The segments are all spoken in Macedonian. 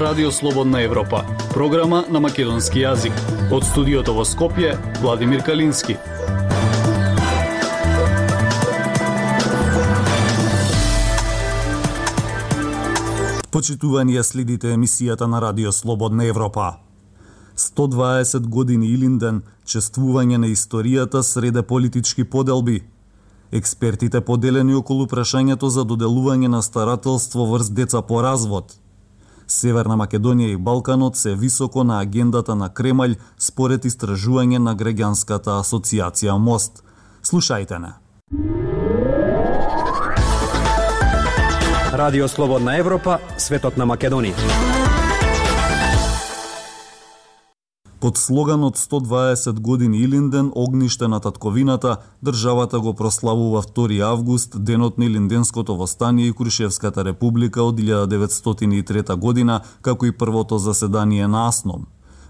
Радио Слободна Европа, програма на македонски јазик. Од студиото во Скопје, Владимир Калински. Почитувани ја следите емисијата на Радио Слободна Европа. 120 години Илинден, чествување на историјата среде политички поделби. Експертите поделени околу прашањето за доделување на старателство врз деца по развод. Северна Македонија и Балканот се високо на агендата на Кремљ според истражување на граѓанската асоциација Мост. Слушајте не. Радио Слободна Европа, светот на Македонија. Под слоганот 120 години Илинден, огниште на татковината, државата го прославува 2 август, денот на Илинденското востание и Крушевската република од 1903 година, како и првото заседание на Асном.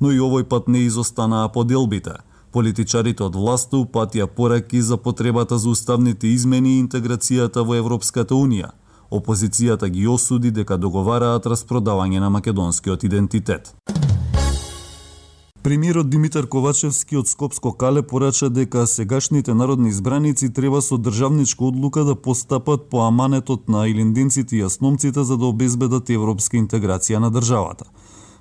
Но и овој пат не изостанаа поделбите. Политичарите од власта упатија пораки за потребата за уставните измени и интеграцијата во Европската Унија. Опозицијата ги осуди дека договараат распродавање на македонскиот идентитет. Премиерот Димитар Ковачевски од Скопско Кале порача дека сегашните народни избраници треба со државничка одлука да постапат по аманетот на илиндинците и јасномците за да обезбедат европска интеграција на државата.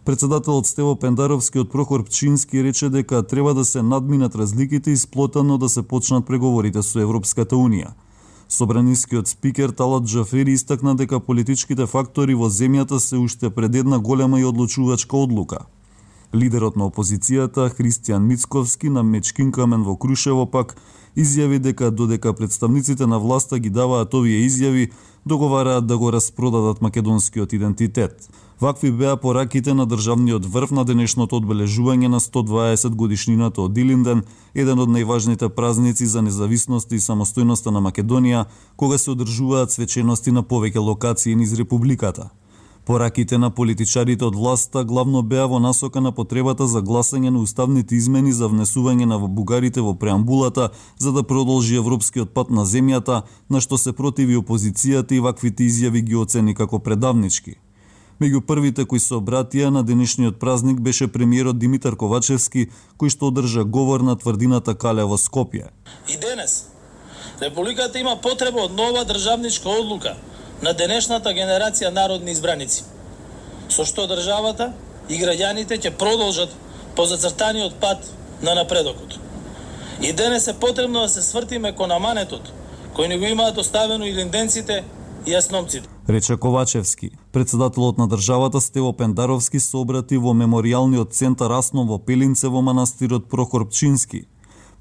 Председателот Стево Пендаровски од Прохор Пчински рече дека треба да се надминат разликите и сплотано да се почнат преговорите со Европската Унија. Собранискиот спикер Талат Джафери истакна дека политичките фактори во земјата се уште пред една голема и одлучувачка одлука – Лидерот на опозицијата, Христијан Мицковски, на Мечкинкамен во Крушево пак, изјави дека додека представниците на власта ги даваат овие изјави, договараат да го распродадат македонскиот идентитет. Вакви беа пораките на државниот врв на денешното одбележување на 120 годишнината од Илинден, еден од најважните празници за независност и самостојноста на Македонија, кога се одржуваат свечености на повеќе локации низ републиката. Пораките на политичарите од власта главно беа во насока на потребата за гласање на уставните измени за внесување на бугарите во преамбулата за да продолжи европскиот пат на земјата, на што се противи опозицијата и ваквите изјави ги оцени како предавнички. Меѓу првите кои се обратија на денешниот празник беше премиерот Димитар Ковачевски, кој што одржа говор на тврдината Кале во Скопје. И денес Републиката има потреба од нова државничка одлука на денешната генерација народни избраници, со што државата и граѓаните ќе продолжат по зацртаниот пат на напредокот. И денес е потребно да се свртиме кон аманетот, кој ни го имаат оставено и линденците и јасномците. Рече Ковачевски. Председателот на државата Стево Пендаровски се обрати во мемориалниот центар Аснов во Пелинце во манастирот Прохор Пчински.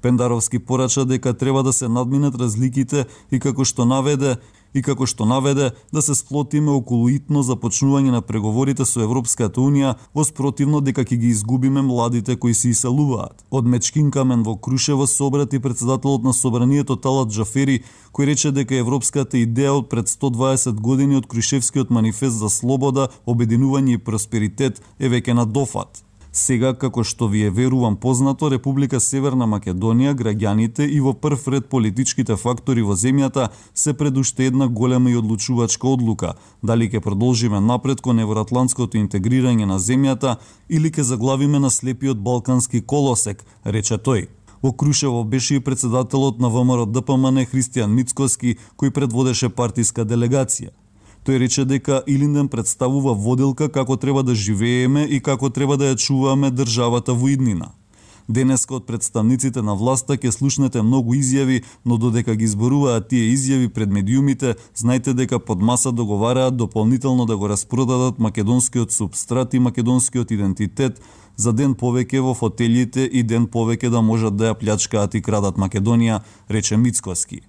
Пендаровски порача дека треба да се надминат разликите и како што наведе, и како што наведе да се сплотиме околу итно започнување на преговорите со Европската Унија, во спротивно дека ќе ги изгубиме младите кои се иселуваат. Од Мечкин камен во Крушево се обрати председателот на собранието Талат Джафери, кој рече дека европската идеја од пред 120 години од Крушевскиот манифест за слобода, обединување и просперитет е веќе на дофат. Сега, како што ви е верувам познато, Република Северна Македонија, граѓаните и во прв ред политичките фактори во земјата се пред уште една голема и одлучувачка одлука, дали ќе продолжиме напред кон евроатлантското интегрирање на земјата или ќе заглавиме на слепиот балкански колосек, рече тој. Во Крушево беше и председателот на ВМРО ДПМН Христијан Мицкоски, кој предводеше партиска делегација. Тој рече дека Илинден представува воделка како треба да живееме и како треба да ја чуваме државата во иднина. Денеска од представниците на власта ќе слушнете многу изјави, но додека ги зборуваат тие изјави пред медиумите, знајте дека под маса договараат дополнително да го распродадат македонскиот субстрат и македонскиот идентитет за ден повеќе во фотелите и ден повеќе да можат да ја плячкаат и крадат Македонија, рече Мицкоски.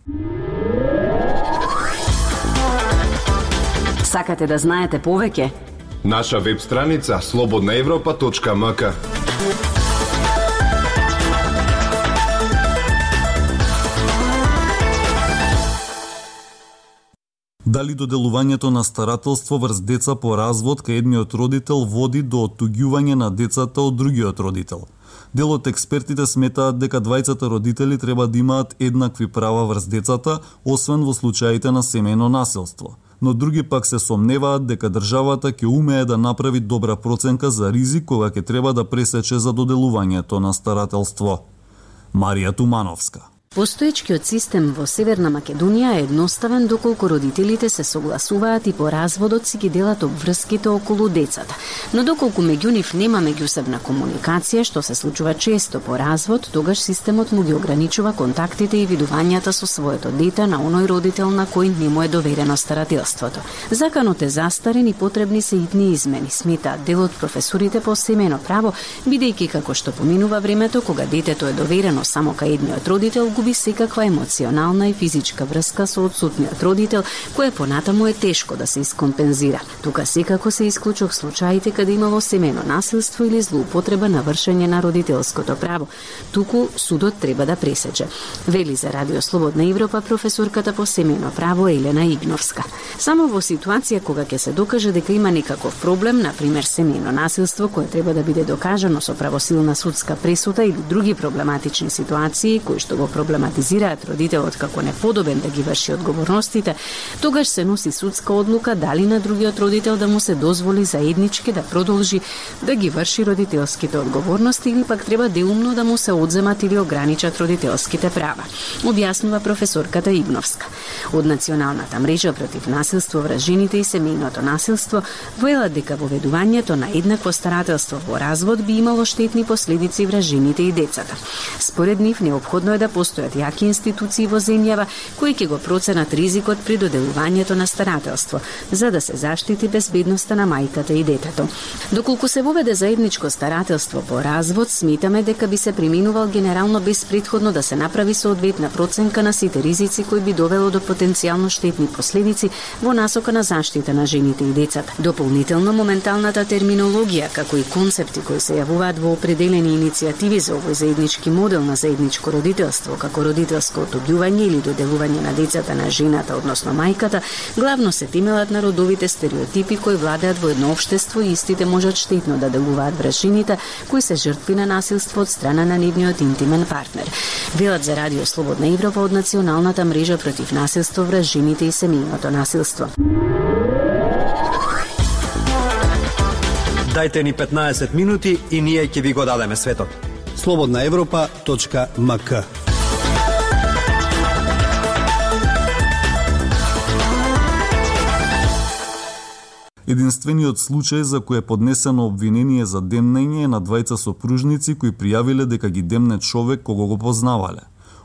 Сакате да знаете повеќе? Наша веб страница slobodnaevropa.mk Дали доделувањето на старателство врз деца по развод кај едниот родител води до оттуѓување на децата од другиот родител? Дел од експертите сметаат дека двајцата родители треба да имаат еднакви права врз децата, освен во случаите на семејно насилство – но други пак се сомневаат дека државата ќе умее да направи добра проценка за ризик кога ќе треба да пресече за доделувањето на старателство. Марија Тумановска Постоечкиот систем во Северна Македонија е едноставен доколку родителите се согласуваат и по разводот си ги делат обврските околу децата. Но доколку меѓу нив нема меѓусебна комуникација, што се случува често по развод, тогаш системот му ги ограничува контактите и видувањата со своето дете на оној родител на кој не му е доверено старателството. Законот е застарен и потребни се итни измени, смета дел од професорите по семено право, бидејќи како што поминува времето кога детето е доверено само кај едниот родител, изгуби секаква емоционална и физичка врска со одсутниот родител, кое понатаму е тешко да се искомпензира. Тука секако се исклучок случаите каде имало семено насилство или злоупотреба на вршење на родителското право. Туку судот треба да пресече. Вели за Радио Слободна Европа професорката по семено право Елена Игновска. Само во ситуација кога ќе се докаже дека има некаков проблем, на пример семено насилство кое треба да биде докажано со правосилна судска пресуда или други проблематични ситуации кои што го проблем проблематизираат родителот како неподобен да ги врши одговорностите, тогаш се носи судска одлука дали на другиот родител да му се дозволи заеднички да продолжи да ги врши родителските одговорности или пак треба делумно да му се одземат или ограничат родителските права, објаснува професорката Игновска. Од Националната мрежа против насилство врз жените и семејното насилство воелат дека воведувањето на еднакво старателство во развод би имало штетни последици врз жените и децата. Според нив необходно е да постои постојат јаки институции во земјава кои ќе го проценат ризикот при доделувањето на старателство, за да се заштити безбедноста на мајката и детето. Доколку се воведе заедничко старателство по развод, сметаме дека би се приминувал генерално без предходно да се направи соодветна проценка на сите ризици кои би довело до потенцијално штетни последици во насока на заштита на жените и децата. Дополнително моменталната терминологија како и концепти кои се јавуваат во определени иницијативи за овој заеднички модел на заедничко родителство, како како родителско отобјување или доделување на децата на жената, односно мајката, главно се темелат на родовите стереотипи кои владеат во едно општество и истите можат штетно да делуваат врз жените кои се жртви на насилство од страна на нивниот интимен партнер. Велат за Радио Слободна Европа од Националната мрежа против насилство врз жените и семејното насилство. Дайте ни 15 минути и ние ќе ви го дадеме светот. Слободна Европа.мк Единствениот случај за кој е поднесено обвинение за демнење е на двајца сопружници кои пријавиле дека ги демне човек кого го познавале.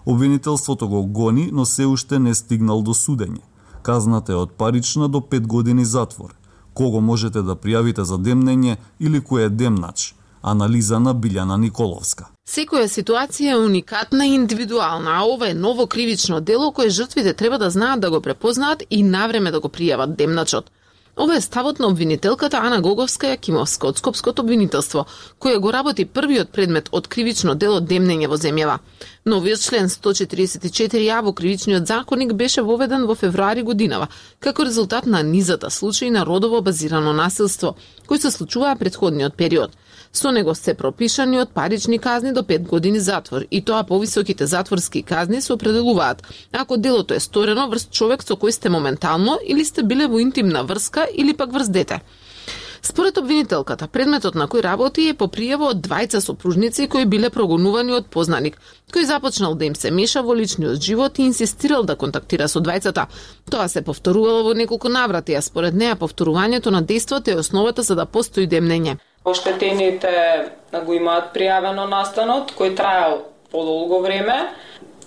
Обвинителството го гони, но се уште не стигнал до судење. Казната е од парична до 5 години затвор. Кого можете да пријавите за демнење или кој е демнач? Анализа на Билјана Николовска. Секоја ситуација е уникатна и индивидуална, а ова е ново кривично дело кое жртвите треба да знаат да го препознаат и навреме да го пријават демначот. Ова е ставот на обвинителката Ана Гоговска Јакимовска од Скопското обвинителство, која го работи првиот предмет од кривично дело демнење во земјава. Новиот член 144а во кривичниот законник беше воведен во февруари годинава, како резултат на низата случаи на родово базирано насилство, кои се случуваа предходниот период – Со него се пропишани од парични казни до 5 години затвор и тоа повисоките затворски казни се определуваат ако делото е сторено врз човек со кој сте моментално или сте биле во интимна врска или пак врз дете. Според обвинителката, предметот на кој работи е по пријава од двајца сопружници кои биле прогонувани од познаник, кој започнал да им се меша во личниот живот и инсистирал да контактира со двајцата. Тоа се повторувало во неколку наврати, а според неа повторувањето на действото е основата за да постои демнење. Оштетените го имаат пријавено настанот, кој траел подолго време.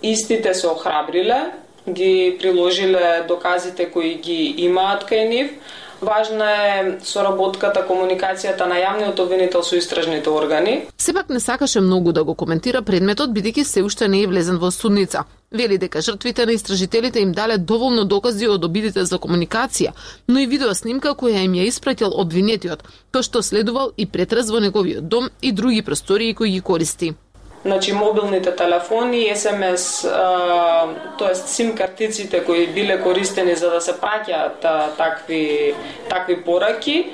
Истите се охрабриле, ги приложиле доказите кои ги имаат кај нив, Важна е соработката, комуникацијата на јавниот обвинител со истражните органи. Сепак не сакаше многу да го коментира предметот, бидејќи се уште не е влезен во судница. Вели дека жртвите на истражителите им дале доволно докази од обидите за комуникација, но и видеоснимка која им ја испратил обвинетиот, тоа што следувал и претрез во неговиот дом и други простории кои ги користи значи мобилните телефони, СМС, тоест сим картиците кои биле користени за да се праќаат такви такви пораки.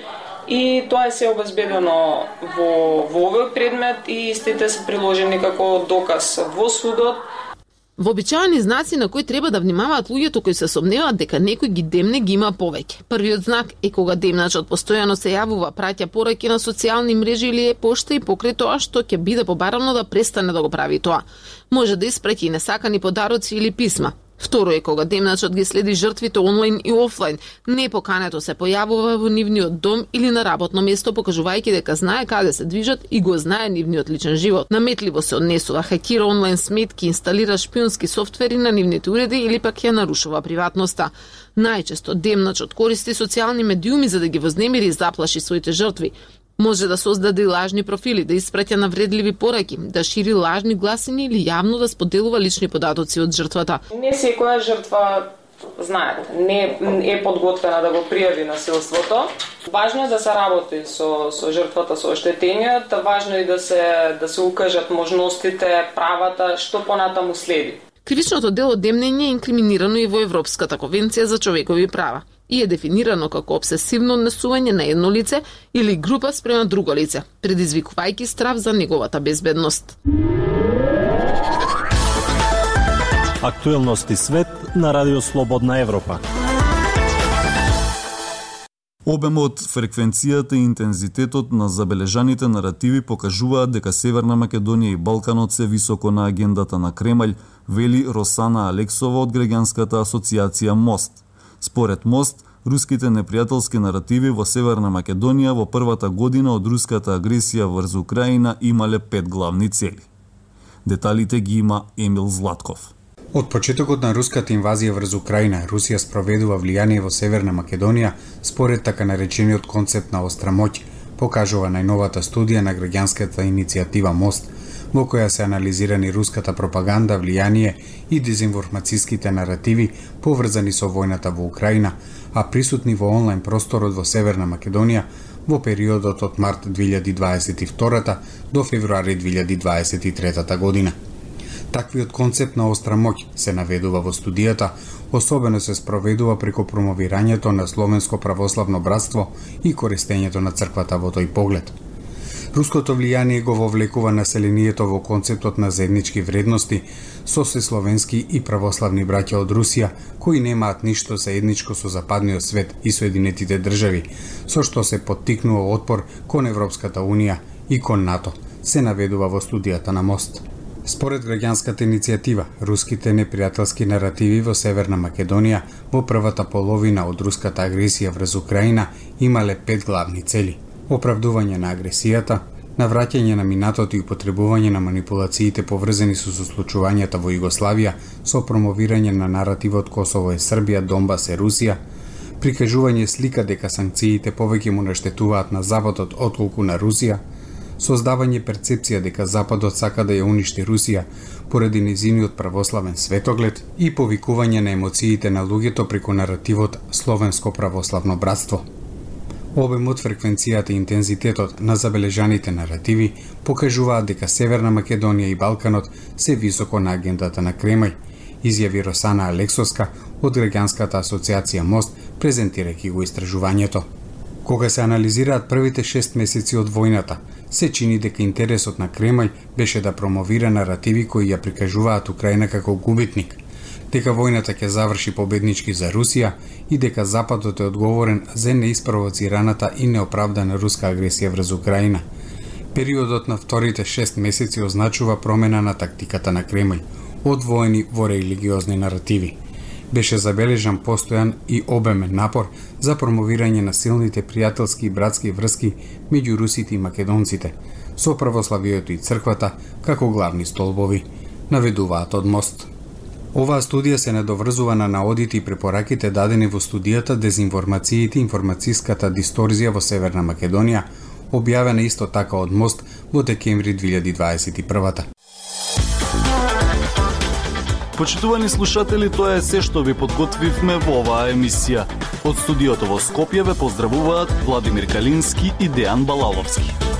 И тоа е се обезбедено во во овој предмет и истите се приложени како доказ. Во судот Вообичаени знаци на кои треба да внимаваат луѓето кои се сомневаат дека некој ги демне ги има повеќе. Првиот знак е кога демначот постојано се јавува, праќа пораки на социјални мрежи или е пошта и покрај тоа што ќе биде побарано да престане да го прави тоа. Може да испраќа несакани подароци или писма. Второ е кога демначот ги следи жртвите онлайн и офлайн. Непокането се појавува во нивниот дом или на работно место, покажувајќи дека знае каде се движат и го знае нивниот личен живот. Наметливо се однесува, хакира онлайн сметки, инсталира шпионски софтвери на нивните уреди или пак ја нарушува приватноста. Најчесто демначот користи социјални медиуми за да ги вознемири и заплаши своите жртви. Може да создаде лажни профили, да испраќа навредливи пораки, да шири лажни гласини или јавно да споделува лични податоци од жртвата. Не секоја жртва знаете, не е подготвена да го пријави насилството. Важно е да се работи со со жртвата, со оштетениот, важно е да се да се укажат можностите, правата, што понатаму следи. Кривичното дело демнење е инкриминирано и во Европската конвенција за човекови права и е дефинирано како обсесивно однесување на едно лице или група спрема друго лице, предизвикувајќи страв за неговата безбедност. Актуелности свет на Радио Слободна Европа. Обемот, фреквенцијата и интензитетот на забележаните наративи покажуваат дека Северна Македонија и Балканот се високо на агендата на Кремљ, вели Росана Алексова од граѓанската асоциација Мост – Според Мост, руските непријателски наративи во Северна Македонија во првата година од руската агресија врз Украина имале пет главни цели. Деталите ги има Емил Златков. Од почетокот на руската инвазија врз Украина, Русија спроведува влијание во Северна Македонија според така наречениот концепт на остра моќ, покажува најновата студија на граѓанската иницијатива Мост – во која се анализирани руската пропаганда, влијание и дезинформацијските наративи поврзани со војната во Украина, а присутни во онлайн просторот во Северна Македонија во периодот од март 2022 до февруари 2023 година. Таквиот концепт на остра моќ се наведува во студијата, особено се спроведува преку промовирањето на Словенско православно братство и користењето на црквата во тој поглед – Руското влијание го вовлекува населението во концептот на заеднички вредности со се словенски и православни браќа од Русија кои немаат ништо заедничко со западниот свет и Соединетите држави, со што се поттикнува отпор кон Европската Унија и кон НАТО, се наведува во студијата на Мост. Според граѓанската иницијатива, руските непријателски наративи во Северна Македонија во првата половина од руската агресија врз Украина имале пет главни цели – оправдување на агресијата, навраќање на минатото и потребување на манипулациите поврзани со сослучувањата во Југославија, со промовирање на наративот Косово е Србија, Донбас е Русија, прикажување слика дека санкциите повеќе му наштетуваат на Западот отколку на Русија, создавање перцепција дека Западот сака да ја уништи Русија поради незиниот православен светоглед и повикување на емоциите на луѓето преку наративот Словенско православно братство – Обемот, фреквенцијата и интензитетот на забележаните наративи покажуваат дека Северна Македонија и Балканот се високо на агендата на Кремљ, изјави Росана Алексоска од граѓанската асоциација Мост, презентирајќи го истражувањето. Кога се анализираат првите шест месеци од војната, се чини дека интересот на Кремљ беше да промовира наративи кои ја прикажуваат Украина како губитник – дека војната ќе заврши победнички за Русија и дека Западот е одговорен за неиспровоцираната и неоправдана руска агресија врз Украина. Периодот на вторите шест месеци означува промена на тактиката на Кремљ, од воени во религиозни наративи. Беше забележан постојан и обемен напор за промовирање на силните пријателски и братски врски меѓу русите и македонците, со православието и црквата како главни столбови, наведуваат од мост. Оваа студија се недоврзува на наодите и препораките дадени во студијата Дезинформациите и информацијската дисторзија во Северна Македонија, објавена исто така од Мост во декември 2021 Почитувани слушатели, тоа е се што ви подготвивме во оваа емисија. Од студиото во Скопје ве поздравуваат Владимир Калински и Дејан Балаловски.